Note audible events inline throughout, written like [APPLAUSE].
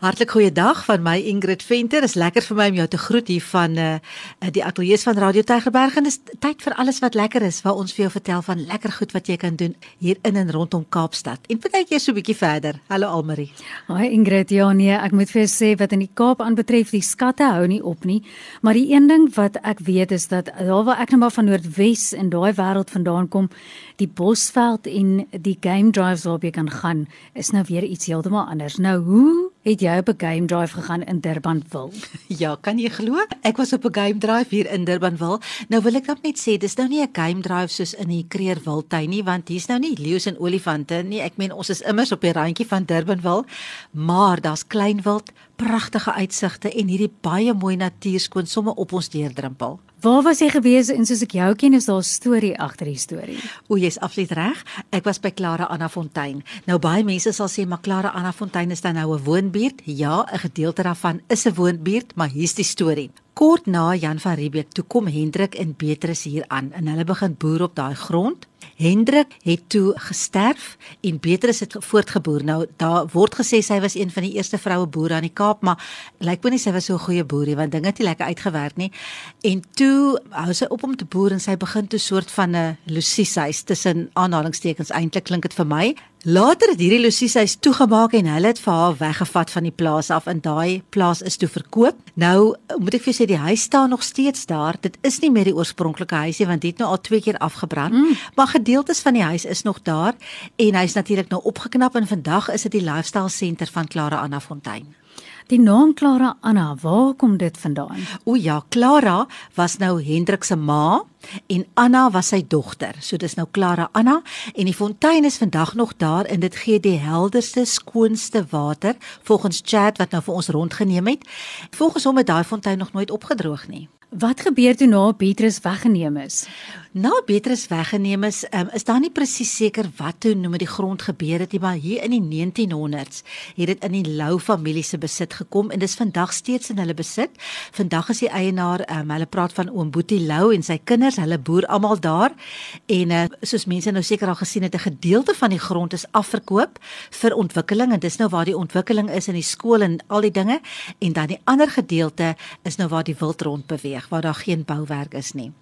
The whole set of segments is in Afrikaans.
Hartlik goeie dag van my Ingrid Venter. Is lekker vir my om jou te groet hier van uh die ateljee van Radio Tygerberg en dis tyd vir alles wat lekker is waar ons vir jou vertel van lekker goed wat jy kan doen hier in en rondom Kaapstad. En partykeer so 'n bietjie verder. Hallo Almarie. Haai Ingrid. Ja nee, ek moet vir jou sê wat in die Kaap aanbetref, die skatte hou nie op nie. Maar die een ding wat ek weet is dat daar waar ek nou maar van Noordwes in daai wêreld vandaan kom, die Bosveld en die game drives waarop jy kan gaan, is nou weer iets heeltemal anders. Nou hoe Het jy op 'n game drive gegaan in Durbanville? [LAUGHS] Ja, kan jy glo? Ek was op 'n game drive hier in Durbanville. Nou wil ek net sê, dis nou nie 'n game drive soos in die Kreerwiltuin nie, want hier's nou nie leeu's en olifante nie. Ek meen ons is immers op die randjie van Durbanville, maar daar's klein wild, pragtige uitsigte en hierdie baie mooi natuur skoon somme op ons deurdrimpel. Waar was jy gewees en soos ek jou ken is daar 'n storie agter die storie. O, jy's absoluut reg. Ek was by Clara Anna Fontein. Nou baie mense sal sê maar Clara Anna Fontein is dan nou 'n woonbuurt. Ja, 'n gedeelte daarvan is 'n woonbuurt, maar hier's die storie. Kort na Jan van Riebeeck toe kom Hendrik en Beatrice hier aan en hulle begin boer op daai grond. Hendrik het toe gesterf en Beatrice het voortgeboer. Nou daar word gesê sy was een van die eerste vroue boere aan die Kaap, maar lyk my nie sy was so 'n goeie boerie want dinge het nie lekker uitgewerk nie. En toe hou sy op om te boer en sy begin toe soort van 'n Luciehuis tussen aanhalingstekens eintlik klink dit vir my. Later het hierdie Lucie huis toegemaak en hulle het vir haar weggevat van die plaas af en daai plaas is toe verkoop. Nou moet ek vir sê die huis staan nog steeds daar. Dit is nie meer die oorspronklike huisie want dit het nou al twee keer afgebrand, mm. maar gedeeltes van die huis is nog daar en hy's natuurlik nou opgeknap en vandag is dit die lifestyle center van Clara Anna Fontein. Die naam Clara Anna, waar kom dit vandaan? O ja, Clara was nou Hendrik se ma en Anna was sy dogter. So dis nou Clara Anna en die fontein is vandag nog daar en dit gee die helderste, skoonste water volgens Chad wat nou vir ons rondgeneem het. Volgens hom het daai fontein nog nooit opgedroog nie. Wat gebeur toe na Petrus weggeneem is? Na Petrus weggeneem is, um, is daar nie presies seker wat toe nou met die grond gebeur het nie, maar hier in die 1900s het dit in die Lou familie se besit gekom en dis vandag steeds in hulle besit. Vandag is die eienaar, um, hulle praat van oom Boetie Lou en sy kinders, hulle boer almal daar. En uh, soos mense nou seker al gesien het, 'n gedeelte van die grond is afverkoop vir ontwikkeling en dis nou waar die ontwikkeling is in die skool en al die dinge en dan die ander gedeelte is nou waar die wild rond beweeg beweeg waar daar geen bouwerk is nie.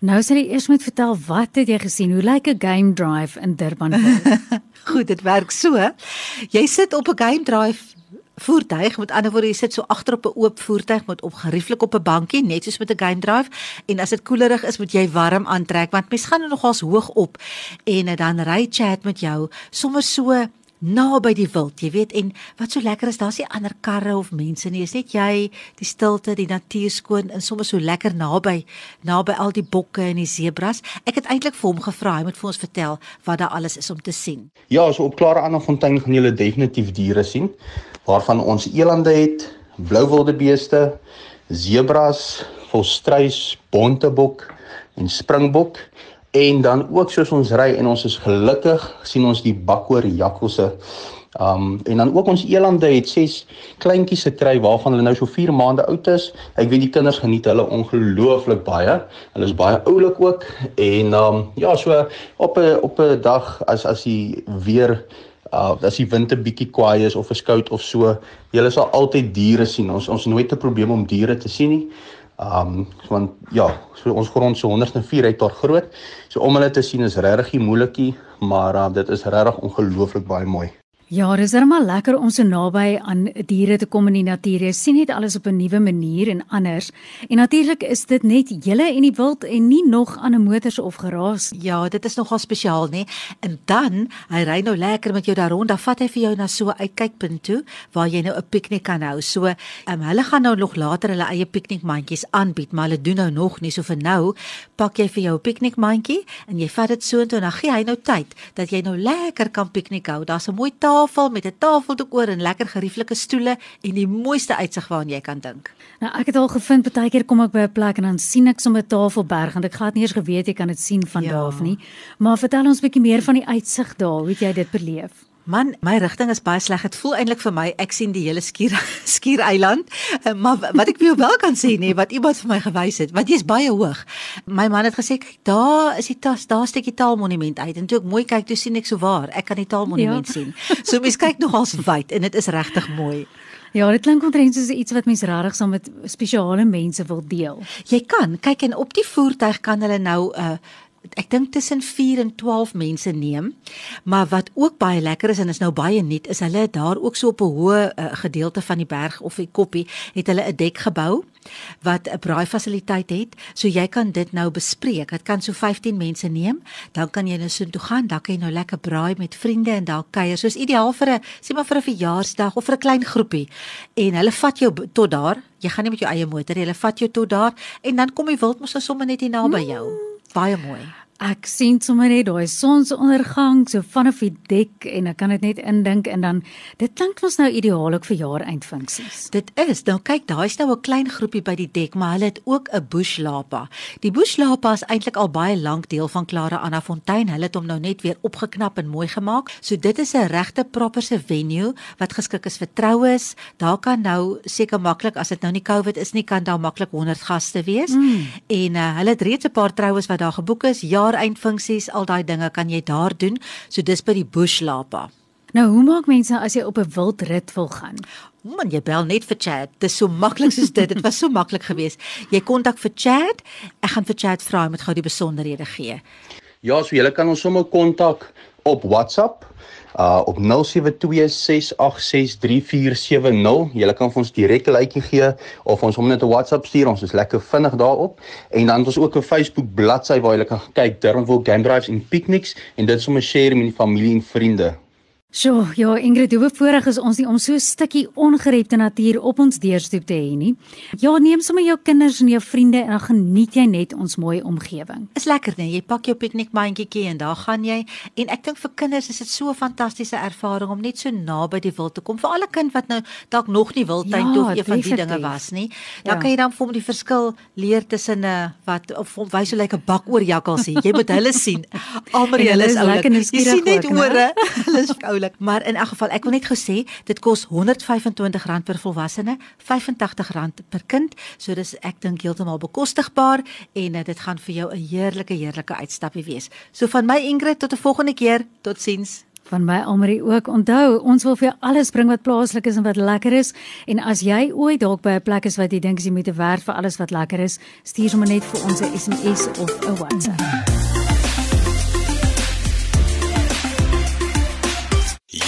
Nou sal jy eers moet vertel wat het jy gesien? Hoe lyk 'n game drive in Durban? [LAUGHS] Goed, dit werk so. Jy sit op 'n game drive voertuig, met ander woorde jy sit so agter op 'n oop voertuig met op gerieflik op 'n bankie, net soos met 'n game drive en as dit koelerig is, moet jy warm aantrek want mens gaan nogals hoog op en dan ry chat met jou sommer so naby die wild, jy weet, en wat so lekker is, daar's nie ander karre of mense nie, is net jy, die stilte, die natuur skoon en sommer so lekker naby, naby al die bokke en die sebras. Ek het eintlik vir hom gevra, hy moet vir ons vertel wat daar alles is om te sien. Ja, so op Klare Annafontein gaan julle definitief diere sien, waarvan ons elande het, blou wilde beeste, sebras, volstruis, bontebok en springbok en dan ook soos ons ry en ons is gelukkig sien ons die bakoor jakkalse Um en dan ook ons elande het ses kleintjies gekry waarvan hulle nou so 4 maande oud is. Ek weet die kinders geniet hulle ongelooflik baie. Hulle is baie oulik ook en um ja, so op 'n op 'n dag as as die weer uh as die wind 'n bietjie kwaai is of 'n skout of so, jy sal altyd diere sien. Ons ons nooit 'n probleem om diere te sien nie. Um want ja, so ons grond so 104 hektaar groot. So om hulle te sien is regtig moeilikie, maar uh, dit is regtig ongelooflik baie mooi. Ja, dit is regmaal lekker om so naby aan diere te kom in die natuur. Jy sien net alles op 'n nuwe manier en anders. En natuurlik is dit net julle en die wild en nie nog aan 'n motors of geraas. Ja, dit is nogal spesiaal, nê? En dan, hy ry nou lekker met jou daar rond, dan vat hy vir jou na so 'n uitkykpunt toe waar jy nou 'n piknik kan hou. So, um, hulle gaan nou nog later hulle eie piknikmandjies aanbied, maar hulle doen nou nog nie. So vir nou, pak jy vir jou piknikmandjie en jy vat dit so intoe en dan gee hy nou tyd dat jy nou lekker kan piknik hou. Daar's 'n mooi taal tafel met 'n tafeldoek oor en lekker gerieflike stoele en die mooiste uitsig waarna jy kan dink. Nou ek het al gevind baie keer kom ek by 'n plek en dan sien ek sommer 'n tafelberg en ek glad nie eens geweet jy kan dit sien van ja. daar af nie. Maar vertel ons 'n bietjie meer van die uitsig daar. Hoe jy dit beleef? Man, my rigting is baie sleg. Dit voel eintlik vir my ek sien die hele skuur [LAUGHS] skiereiland. Eh, maar wat ek vir jou wel kan sê nê, wat iemand vir my gewys het, wat jy's baie hoog. My man het gesê kyk, daar is die tas, daar steek die taalmonument uit. En toe ek mooi kyk, toe sien ek so waar, ek kan die taalmonument ja. sien. So mens kyk [LAUGHS] nogals wyd en dit is regtig mooi. Ja, dit klink omtrent soos iets wat mens regtig saam met spesiale mense wil deel. Jy kan kyk en op die voertuig kan hulle nou 'n uh, ek dink tussen 4 en 12 mense neem. Maar wat ook baie lekker is en is nou baie nuut is hulle daar ook so op 'n hoë uh, gedeelte van die berg of die koppie het hulle 'n dek gebou wat 'n braai fasiliteit het. So jy kan dit nou bespreek. Dit kan so 15 mense neem. Dan kan jy nou so toe gaan, dan kan jy nou lekker braai met vriende en daar kuier. Soos ideaal vir 'n sê maar vir 'n verjaarsdag of vir 'n klein groepie. En hulle vat jou tot daar. Jy gaan nie met jou eie motor nie. Hulle vat jou tot daar en dan kom die wild mos nou sommer net hier naby jou. Mm. Baie mooi. Ek sien sommer net daai sonsondergang so vanaf die dek en ek kan dit net indink en dan dit klink ons nou ideaal ook vir jaareindfunksies. Dit is. Nou kyk, daai's nou 'n klein groepie by die dek, maar hulle het ook 'n bushlapa. Die bushlapa is eintlik al baie lank deel van Clara Anna Fontein. Hulle het hom nou net weer opgeknap en mooi gemaak. So dit is 'n regte properse venue wat geskik is vir troues. Daar kan nou seker maklik as dit nou nie COVID is nie, kan daar maklik 100 gaste wees. Mm. En uh, hulle het reeds 'n paar troues wat daar geboek is. Ja, jaareindfunksies, al daai dinge kan jy daar doen. So dis by die Bush Lapa. Nou, hoe maak mense as jy op 'n wildrit wil gaan? Man, jy bel net vir chat. Dis so maklik soos dit. Dit was so maklik geweest. Jy kontak vir chat. Ek gaan vir chat vra om met gou die besonderhede gee. Ja, so jy kan ons sommer kontak op WhatsApp uh op 0726863470. Julle kan vir ons direk 'n likeie gee of ons hom net 'n WhatsApp stuur. Ons is lekker vinnig daarop. En dan het ons ook 'n Facebook bladsy waar jy kan kyk Durbanville Game Drives en Picnics en dit sommer share met die familie en vriende. Sjoe, ja Ingrid, hoe bevoorreg is ons nie om so 'n stukkie ongerepte natuur op ons deurstoep te hê nie. Ja, neem sommer jou kinders en jou vriende en dan geniet jy net ons mooi omgewing. Is lekker, nee. Jy pak jou piknikmandjie en daar gaan jy. En ek dink vir kinders is dit so 'n fantastiese ervaring om net so naby die wild te kom. Vir alle kind wat nou dalk nog nie wildtuin ja, toe of een van die dinge was nie. Dan ja. kan jy dan vir hom die verskil leer tussen 'n wat of wys hoe lyk 'n bak oor jakkals sien. Jy moet hulle sien. [LAUGHS] Almal hulle is oulik. Jy sien net ore. [LAUGHS] Hulle is oulik, maar in elk geval ek wil net gesê dit kos R125 per volwassene, R85 per kind. So dis ek dink heeltemal bekostigbaar en uh, dit gaan vir jou 'n heerlike heerlike uitstappie wees. So van my Ingrid tot 'n volgende keer. Totsiens. Van my Almarie ook. Onthou, ons wil vir jou alles bring wat plaaslik is en wat lekker is. En as jy ooit dalk by 'n plek is wat jy dink jy moet werk vir alles wat lekker is, stuur sommer net vir ons 'n SMS of 'n WhatsApp.